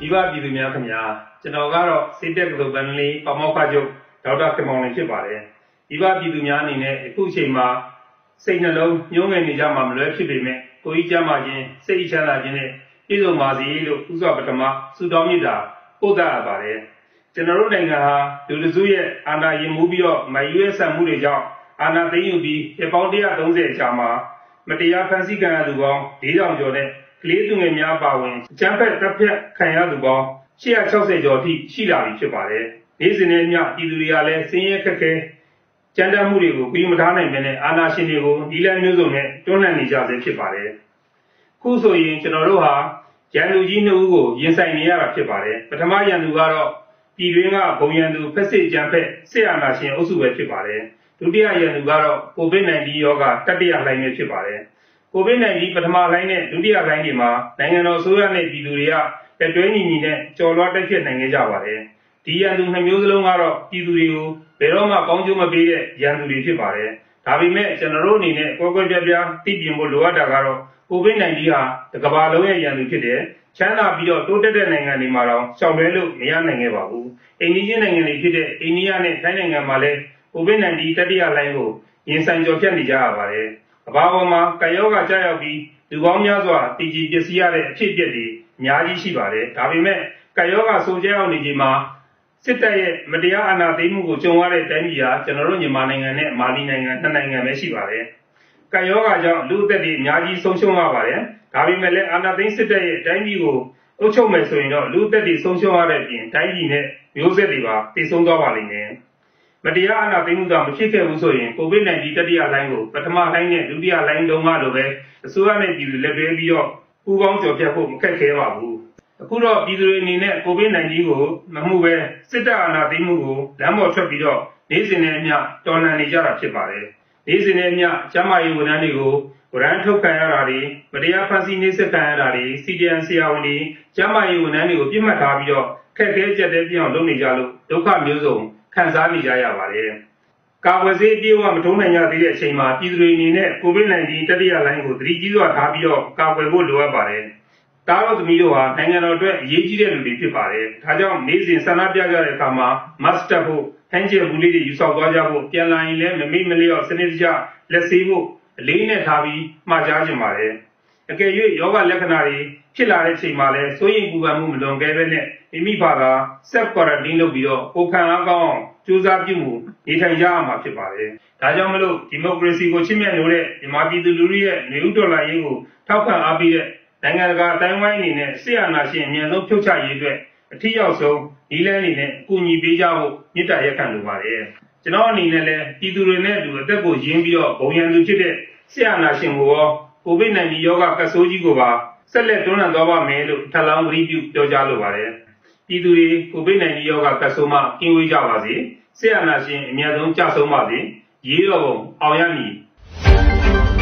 ဒီပါပြည်သူများခင်ဗျာကျွန်တော်ကတော့စေတက်ကလုတ်ပန်းလေးပမောက္ခချုပ်ဒေါက်တာခင်မောင်လင်းဖြစ်ပါတယ်ဒီပါပြည်သူများအနေနဲ့အခုချိန်မှာစိတ်နှလုံးညှိုးငယ်နေကြမှာမလွဲဖြစ်ပေမဲ့ကိုကြီးကျမ်းမာခြင်းစိတ်ချမ်းသာခြင်းနဲ့ပြည့်စုံပါစေလို့ဥစွာပထမဆုတောင်းမြတ်တာပို့သရပါတယ် ကျွန်တော်တို့နိုင်ငံဟာလူလူစုရဲ့အာဏာရင်မှုပြီးတော့မရွေးဆန်မှုတွေကြောင့်အာဏာသိမ်းယူပြီးပြပေါင်း130အကြာမှာမတရားဖန်ဆီးခံရသူပေါင်း4000ကျော်နဲ့ကလေးသူငယ်များပါဝင်အကြမ်းဖက်တပ်ဖြတ်ခံရသူပေါင်း160ကျော်အထိရှိလာပြီဖြစ်ပါတယ်။နေ့စဉ်နဲ့ညပြည်သူတွေကလည်းစင်းရဲခက်ခဲကြမ်းတမ်းမှုတွေကိုပြီးမထားနိုင်မနဲ့အာဏာရှင်တွေကိုဒီလမျိုးစုံနဲ့တွန်းလှန်နေကြဆဲဖြစ်ပါတယ်။ခုဆိုရင်ကျွန်တော်တို့ဟာရန်သူကြီးနှစ်ဦးကိုရင်ဆိုင်နေရတာဖြစ်ပါတယ်။ပထမရန်သူကတော့ ပြည်တွင်းကဘုံရန်သူဖက်စစ်ကြမ်းဖက်စစ်အာဏာရှင်အုပ်စုပဲဖြစ်ပါတယ်။ဒုတိယရန်သူကတော့ COVID-19 ရောဂါတတိယလှိုင်းပဲဖြစ်ပါတယ်။ COVID-19 ပထမလိုင်းနဲ့ဒုတိယလိုင်းတွေမှာနိုင်ငံတော်ဆိုရနဲ့ပြည်သူတွေကတက်တွဲညီညီနဲ့ကြော်လွှားတိုက်ဖြစ်နိုင်ခဲ့ကြပါတယ်။ဒီရန်သူနှမျိုးစလုံးကတော့ပြည်သူတွေကိုဘယ်တော့မှကောင်းကျိုးမပေးတဲ့ရန်သူတွေဖြစ်ပါတယ်။ ဒါပေမဲ့ကျွန်တော်တို့အနေနဲ့ကွဲကွဲပြားပြားသိပြင်ဖို့လိုအပ်တာကတော့ COVID-19 ဟာတကမ္ဘာလုံးရဲ့ရန်သူဖြစ်တယ်။ချမ်းသာပြီးတော့တိုးတက်တဲ့နိုင်ငံတွေမှာတော့ရှောင်လွှဲလို့မရနိုင်ခဲ့ပါဘူး။အိန္ဒိယနိုင်ငံတွေဖြစ်တဲ့အိန္ဒိယနဲ့ထိုင်းနိုင်ငံမှာလည်း COVID-19 တတိယလိုင်းကိုရင်ဆိုင်ကြော်ဖြတ်နေကြရပါတယ်။ကဘာပေါ်မှာကယောဂကြောက်ရောက်ပြီးလူပေါင်းများစွာတည်ကြည်ပျက်စီးရတဲ့အဖြစ်အပျက်တွေအများကြီးရှိပါတယ်။ဒါပေမဲ့ကယောဂဆိုကြရောက်နေချိန်မှာ စစ်တပ်ရဲ့မတရားအာဏာသိမ်းမှုကိုကြုံရတဲ့တိုင်းပြည်ဟာကျွန်တော်တို့မြန်မာနိုင်ငံနဲ့မာလီနိုင်ငံနှစ်နိုင်ငံပဲရှိပါတယ်။ကယောဂကြောင့်လူအသက်တွေအများကြီးဆုံးရှုံးရပါတယ်။ဒါပေမဲ့လည်းအာဏာသိမ်းစစ်တပ်ရဲ့တိုင်းပြည်ကိုအုပ်ချုပ်မယ်ဆိုရင်တော့လူအသက်တွေဆုံးရှုံးရတဲ့အပြင်တိုင်းပြည်နဲ့မျိုးဆက်တွေပါတည်ဆုံသွားပါလိမ့်မယ်။မတရားအာဏာသိမ်းမှုကမဖြစ်ခဲ့ဘူးဆိုရင် COVID-19 တတိယလိုင်းကိုပထမလိုင်းနဲ့ဒုတိယလိုင်းတုန်းကလိုပဲအစိုးရနဲ့ပြည်သူလက်တွဲပြီးတော့ပူးပေါင်းကြော်ဖြတ်ဖို့မခက်ခဲပါဘူး အခုတော့ပြည်သူတွေအနေနဲ့ COVID-19 ကိုမမှုပဲစစ်တပ်အာဏာသိမ်းမှုကိုလမ်းပေါ်ထွက်ပြီးတော့နေ့စဉ်နဲ့အမျှတော်လှန်နေကြတာဖြစ်ပါတယ်နေ့စဉ်နဲ့အမျှကျန်းမာရေးဝန်ထမ်းတွေကိုဝရမ်းထုတ်ခံရတာတွေမတရားဖန်ဆီးနှိပ်စက်ခံရတာတွေ CDN ဆရာဝန်တွေကျန်းမာရေးဝန်ထမ်းတွေကိုပြစ်မှတ်ထားပြီးတော့ခက်ခဲကြက်တဲ့ပြောင်းလုပ်နေကြလို့ဒုက္ခမျိုးစုံခံစားနေကြရပါတယ်။ကာဝယ်ဆေးအပြည့်အဝမထုံးနိုင်ကြသေးတဲ့အချိန်မှာပြည်သူတွေအနေနဲ့ COVID-19 တတိယလိုင်းကိုသတိကြီးစွာထားပြီးတော့ကာကွယ်ဖို့လိုအပ်ပါတယ်။ တားတော်သမီးတို့ဟာနိုင်ငံတော်အတွက်အရေးကြီးတဲ့လူတွေဖြစ်ပါတယ်။ဒါကြောင့်နေ့စဉ်ဆန္ဒပြကြတဲ့အခါမှာ mask တပ်ဖို့ဟန်ကျယ်ဘူးလေးတွေယူဆောင်သွားကြဖို့ပြန်လာရင်လည်းမမေ့မလျော့စနစ်တကျလက်ဆေးဖို့အလေးနဲ့ထားပြီးမှာကြားကြပါတယ်။အကယ်၍ယောဂလက္ခဏာတွေဖြစ်လာတဲ့ချိန်မှာလည်းစိုးရိမ်ပူပန်မှုမလွန်ကဲပဲနဲ့မိမိဘာသာ self quarantine လုပ်ပြီးတော့ကိုခံအားကောင်းအောင်ကြိုးစားပြုမှုနေထိုင်ကြရမှာဖြစ်ပါတယ်။ဒါကြောင့်မလို့ဒီမိုကရေစီကိုချစ်မြတ်လို့တဲ့မြန်မာပြည်သူလူထုရဲ့နေဦးတော်လှန်ရေးကိုထောက်ခံအားပေးတဲ့ နိုင်ငံတကာအတိုင်းဝိုင်းအနေနဲ့ဆရာနာရှင်အမြန်ဆုံးဖြုတ်ချရေးအတွက်အထီးရောက်ဆုံးဒီလဲအနေနဲ့အကူအညီပေးကြဖို့မြစ်တာရက်ခံလိုပါတယ်။ကျွန်တော်အနေနဲ့လည်းပြည်သူတွေနဲ့အတူအသက်ကိုရင်းပြီးတော့ဘုံရန်သူဖြစ်တဲ့ဆရာနာရှင်ကိုရော COVID-19 ရောဂါကပ်ဆိုးကြီးကိုပါဆက်လက်တွန်းလှန်သွားပါမယ်လို့ထပ်လောင်းဂရုပြုပြောကြားလိုပါတယ်။ပြည်သူတွေ COVID-19 ရောဂါကပ်ဆိုးမှကင်းဝေးကြပါစေ။ဆရာနာရှင်အများဆုံးကြဆုံးပါစေ။ရေးတော်ပုံအောင်ရမည်။